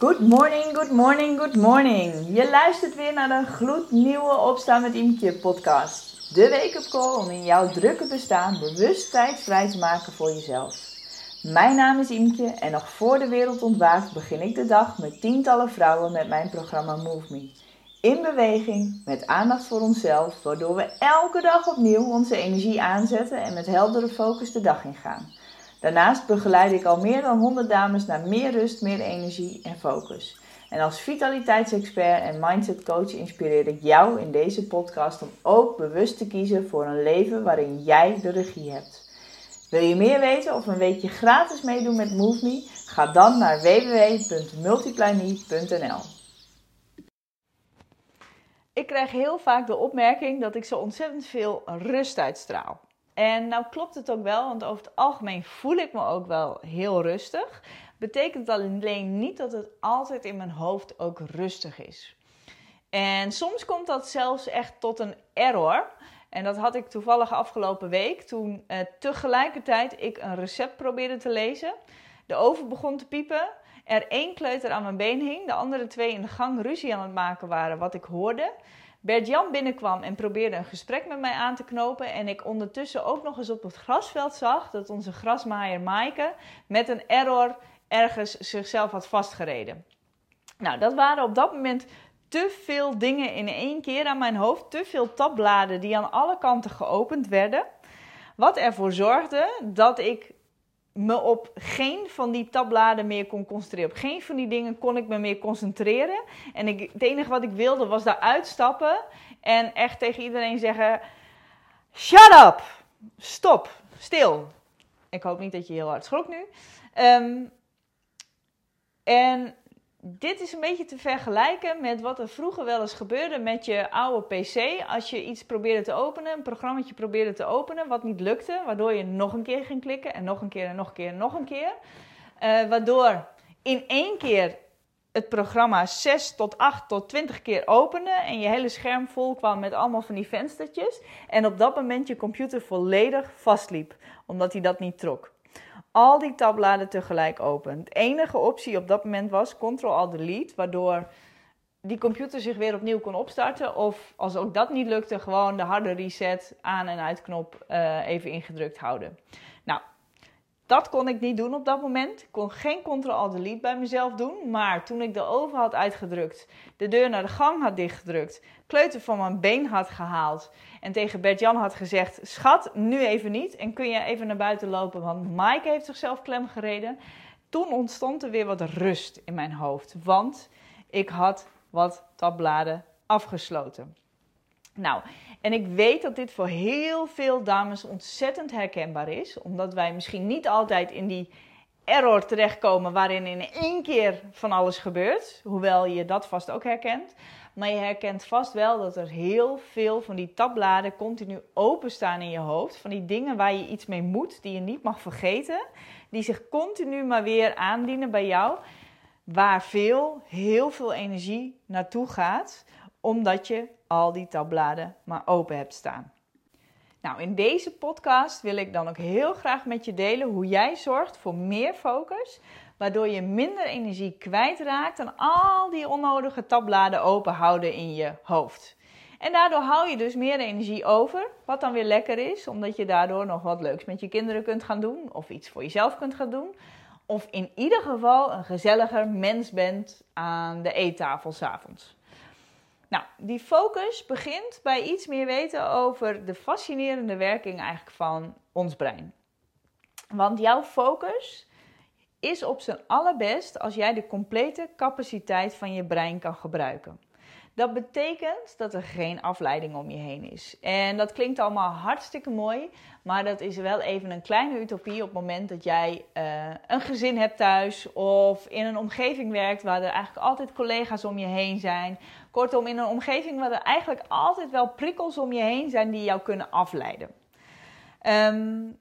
Good morning, good morning, good morning. Je luistert weer naar de gloednieuwe Opstaan met Imke podcast. De wake-up call om in jouw drukke bestaan bewust tijd vrij te maken voor jezelf. Mijn naam is Imke en nog voor de wereld ontwaakt begin ik de dag met tientallen vrouwen met mijn programma Move Me. In beweging, met aandacht voor onszelf, waardoor we elke dag opnieuw onze energie aanzetten en met heldere focus de dag ingaan. Daarnaast begeleid ik al meer dan 100 dames naar meer rust, meer energie en focus. En als vitaliteitsexpert en mindset coach inspireer ik jou in deze podcast om ook bewust te kiezen voor een leven waarin jij de regie hebt. Wil je meer weten of een weekje gratis meedoen met MoveMe? Ga dan naar www.multiplyme.nl. Ik krijg heel vaak de opmerking dat ik zo ontzettend veel rust uitstraal. En nou klopt het ook wel, want over het algemeen voel ik me ook wel heel rustig. Betekent alleen niet dat het altijd in mijn hoofd ook rustig is. En soms komt dat zelfs echt tot een error. En dat had ik toevallig afgelopen week toen eh, tegelijkertijd ik een recept probeerde te lezen. De oven begon te piepen. Er één kleuter aan mijn been hing, de andere twee in de gang ruzie aan het maken waren, wat ik hoorde. Bert-Jan binnenkwam en probeerde een gesprek met mij aan te knopen. En ik ondertussen ook nog eens op het grasveld zag dat onze grasmaaier Maaike met een error ergens zichzelf had vastgereden. Nou, dat waren op dat moment te veel dingen in één keer aan mijn hoofd. Te veel tabbladen die aan alle kanten geopend werden. Wat ervoor zorgde dat ik me op geen van die tabbladen meer kon concentreren. Op geen van die dingen kon ik me meer concentreren. En ik, het enige wat ik wilde was daar uitstappen en echt tegen iedereen zeggen: Shut up! Stop! Stil! Ik hoop niet dat je heel hard schrok nu. Ehm, en dit is een beetje te vergelijken met wat er vroeger wel eens gebeurde met je oude PC. Als je iets probeerde te openen, een programma probeerde te openen, wat niet lukte, waardoor je nog een keer ging klikken en nog een keer en nog een keer en nog een keer. Uh, waardoor in één keer het programma 6 tot 8 tot 20 keer opende en je hele scherm vol kwam met allemaal van die venstertjes. En op dat moment je computer volledig vastliep, omdat hij dat niet trok al die tabbladen tegelijk open. De enige optie op dat moment was Ctrl-Alt-Delete, waardoor die computer zich weer opnieuw kon opstarten. Of als ook dat niet lukte, gewoon de harde reset aan- en uitknop uh, even ingedrukt houden. Nou, dat kon ik niet doen op dat moment. Ik kon geen Ctrl-Alt-Delete bij mezelf doen. Maar toen ik de oven had uitgedrukt, de deur naar de gang had dichtgedrukt, kleuter van mijn been had gehaald en tegen Bert-Jan had gezegd: Schat, nu even niet. En kun je even naar buiten lopen, want Mike heeft zichzelf klem gereden. Toen ontstond er weer wat rust in mijn hoofd, want ik had wat tabbladen afgesloten. Nou, en ik weet dat dit voor heel veel dames ontzettend herkenbaar is, omdat wij misschien niet altijd in die error terechtkomen waarin in één keer van alles gebeurt, hoewel je dat vast ook herkent. Maar je herkent vast wel dat er heel veel van die tabbladen continu openstaan in je hoofd. Van die dingen waar je iets mee moet, die je niet mag vergeten. Die zich continu maar weer aandienen bij jou. Waar veel, heel veel energie naartoe gaat, omdat je al die tabbladen maar open hebt staan. Nou, in deze podcast wil ik dan ook heel graag met je delen hoe jij zorgt voor meer focus, waardoor je minder energie kwijtraakt en al die onnodige tabbladen open houden in je hoofd. En daardoor hou je dus meer energie over, wat dan weer lekker is, omdat je daardoor nog wat leuks met je kinderen kunt gaan doen of iets voor jezelf kunt gaan doen. Of in ieder geval een gezelliger mens bent aan de eettafel s'avonds. Nou, die focus begint bij iets meer weten over de fascinerende werking eigenlijk van ons brein. Want jouw focus is op zijn allerbest als jij de complete capaciteit van je brein kan gebruiken. Dat betekent dat er geen afleiding om je heen is. En dat klinkt allemaal hartstikke mooi, maar dat is wel even een kleine utopie op het moment dat jij uh, een gezin hebt thuis of in een omgeving werkt waar er eigenlijk altijd collega's om je heen zijn. Kortom, in een omgeving waar er eigenlijk altijd wel prikkels om je heen zijn die jou kunnen afleiden. Um,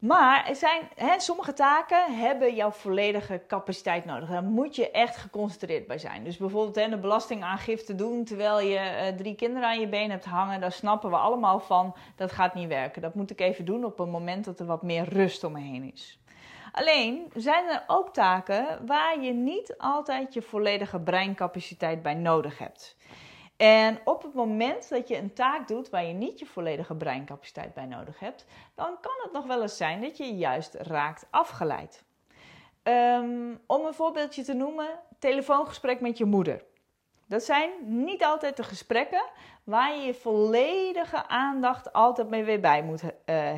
Maar er zijn, hè, sommige taken hebben jouw volledige capaciteit nodig. Daar moet je echt geconcentreerd bij zijn. Dus bijvoorbeeld hè, de belastingaangifte doen terwijl je uh, drie kinderen aan je been hebt hangen. Daar snappen we allemaal van, dat gaat niet werken. Dat moet ik even doen op een moment dat er wat meer rust om me heen is. Alleen zijn er ook taken waar je niet altijd je volledige breincapaciteit bij nodig hebt. En op het moment dat je een taak doet waar je niet je volledige breincapaciteit bij nodig hebt, dan kan het nog wel eens zijn dat je juist raakt afgeleid. Um, om een voorbeeldje te noemen, telefoongesprek met je moeder. Dat zijn niet altijd de gesprekken waar je je volledige aandacht altijd mee weer bij moet uh,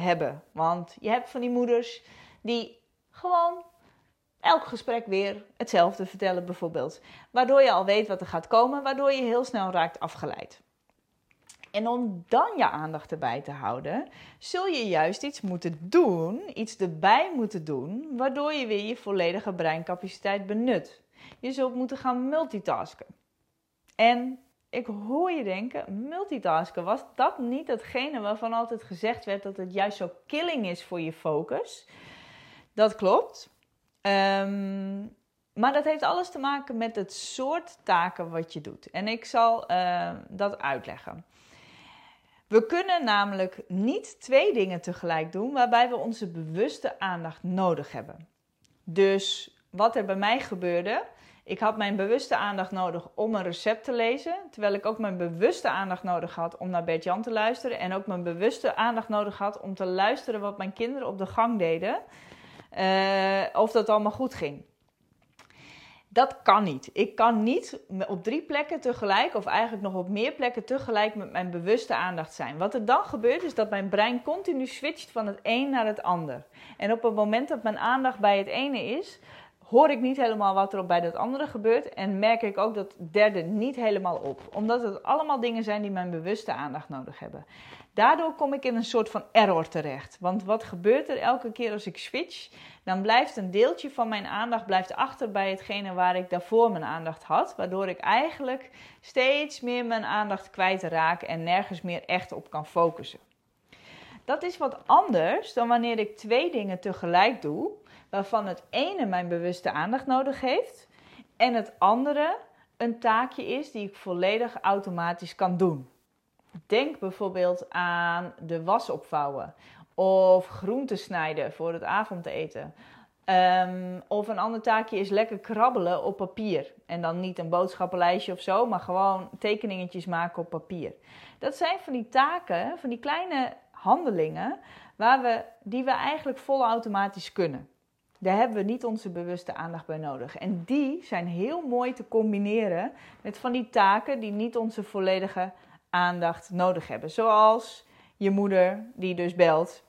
hebben. Want je hebt van die moeders die gewoon elk gesprek weer hetzelfde vertellen bijvoorbeeld. Waardoor je al weet wat er gaat komen, waardoor je heel snel raakt afgeleid. En om dan je aandacht erbij te houden, zul je juist iets moeten doen, iets erbij moeten doen, waardoor je weer je volledige breincapaciteit benut. Je zult moeten gaan multitasken. En ik hoor je denken, multitasken, was dat niet hetgene waarvan altijd gezegd werd dat het juist zo killing is voor je focus? Dat klopt. Um, maar dat heeft alles te maken met het soort taken wat je doet. En ik zal uh, dat uitleggen. We kunnen namelijk niet twee dingen tegelijk doen waarbij we onze bewuste aandacht nodig hebben. Dus wat er bij mij gebeurde, ik had mijn bewuste aandacht nodig om een recept te lezen, terwijl ik ook mijn bewuste aandacht nodig had om naar Bert-Jan te luisteren en ook mijn bewuste aandacht nodig had om te luisteren wat mijn kinderen op de gang deden. Uh, of dat allemaal goed ging. Dat kan niet. Ik kan niet op drie plekken tegelijk, of eigenlijk nog op meer plekken tegelijk, met mijn bewuste aandacht zijn. Wat er dan gebeurt, is dat mijn brein continu switcht van het een naar het ander. En op het moment dat mijn aandacht bij het ene is, hoor ik niet helemaal wat er bij dat andere gebeurt. En merk ik ook dat derde niet helemaal op. Omdat het allemaal dingen zijn die mijn bewuste aandacht nodig hebben. Daardoor kom ik in een soort van error terecht. Want wat gebeurt er elke keer als ik switch? Dan blijft een deeltje van mijn aandacht blijft achter bij hetgene waar ik daarvoor mijn aandacht had. Waardoor ik eigenlijk steeds meer mijn aandacht kwijt raak en nergens meer echt op kan focussen. Dat is wat anders dan wanneer ik twee dingen tegelijk doe, waarvan het ene mijn bewuste aandacht nodig heeft en het andere een taakje is die ik volledig automatisch kan doen. Denk bijvoorbeeld aan de was opvouwen of groenten snijden voor het avondeten. Um, of een ander taakje is lekker krabbelen op papier. En dan niet een boodschappenlijstje of zo, maar gewoon tekeningetjes maken op papier. Dat zijn van die taken, van die kleine handelingen, waar we, die we eigenlijk vol automatisch kunnen. Daar hebben we niet onze bewuste aandacht bij nodig. En die zijn heel mooi te combineren met van die taken die niet onze volledige aandacht nodig hebben. Zoals je moeder die dus belt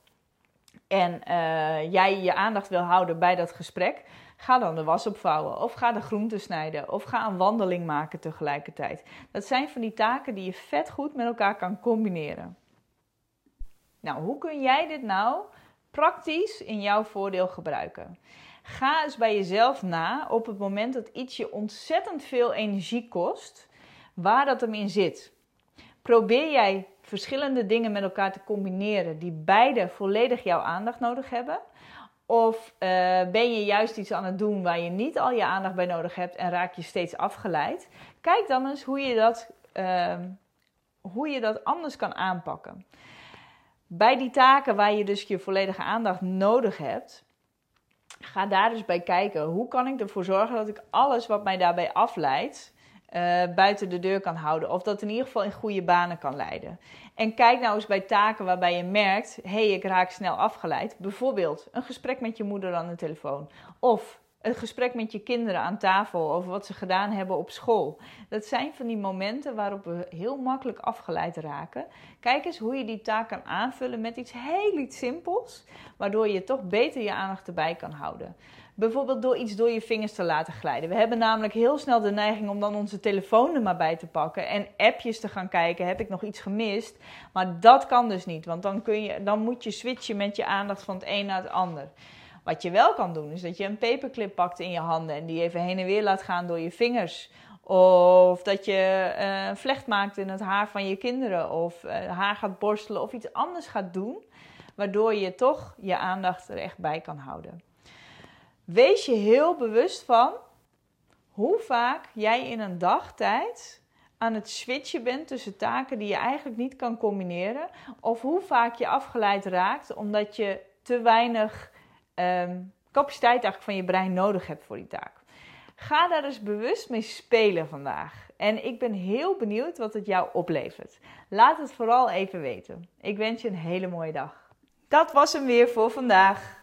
en uh, jij je aandacht wil houden bij dat gesprek. Ga dan de was opvouwen of ga de groenten snijden of ga een wandeling maken tegelijkertijd. Dat zijn van die taken die je vet goed met elkaar kan combineren. Nou, hoe kun jij dit nou praktisch in jouw voordeel gebruiken? Ga eens bij jezelf na op het moment dat iets je ontzettend veel energie kost, waar dat hem in zit. Probeer jij verschillende dingen met elkaar te combineren die beide volledig jouw aandacht nodig hebben? Of uh, ben je juist iets aan het doen waar je niet al je aandacht bij nodig hebt en raak je steeds afgeleid? Kijk dan eens hoe je dat, uh, hoe je dat anders kan aanpakken. Bij die taken waar je dus je volledige aandacht nodig hebt, ga daar dus bij kijken. Hoe kan ik ervoor zorgen dat ik alles wat mij daarbij afleidt, uh, buiten de deur kan houden. Of dat in ieder geval in goede banen kan leiden. En kijk nou eens bij taken waarbij je merkt: hé, hey, ik raak snel afgeleid. Bijvoorbeeld een gesprek met je moeder aan de telefoon. Of een gesprek met je kinderen aan tafel over wat ze gedaan hebben op school. Dat zijn van die momenten waarop we heel makkelijk afgeleid raken. Kijk eens hoe je die taak kan aanvullen met iets heel iets simpels, waardoor je toch beter je aandacht erbij kan houden. Bijvoorbeeld door iets door je vingers te laten glijden. We hebben namelijk heel snel de neiging om dan onze telefoon er maar bij te pakken en appjes te gaan kijken. Heb ik nog iets gemist? Maar dat kan dus niet, want dan, kun je, dan moet je switchen met je aandacht van het een naar het ander. Wat je wel kan doen, is dat je een paperclip pakt in je handen en die even heen en weer laat gaan door je vingers. Of dat je een vlecht maakt in het haar van je kinderen. Of uh, haar gaat borstelen of iets anders gaat doen. waardoor je toch je aandacht er echt bij kan houden. Wees je heel bewust van hoe vaak jij in een dagtijd aan het switchen bent tussen taken die je eigenlijk niet kan combineren, of hoe vaak je afgeleid raakt omdat je te weinig ehm, capaciteit eigenlijk van je brein nodig hebt voor die taak. Ga daar dus bewust mee spelen vandaag. En ik ben heel benieuwd wat het jou oplevert. Laat het vooral even weten. Ik wens je een hele mooie dag. Dat was hem weer voor vandaag.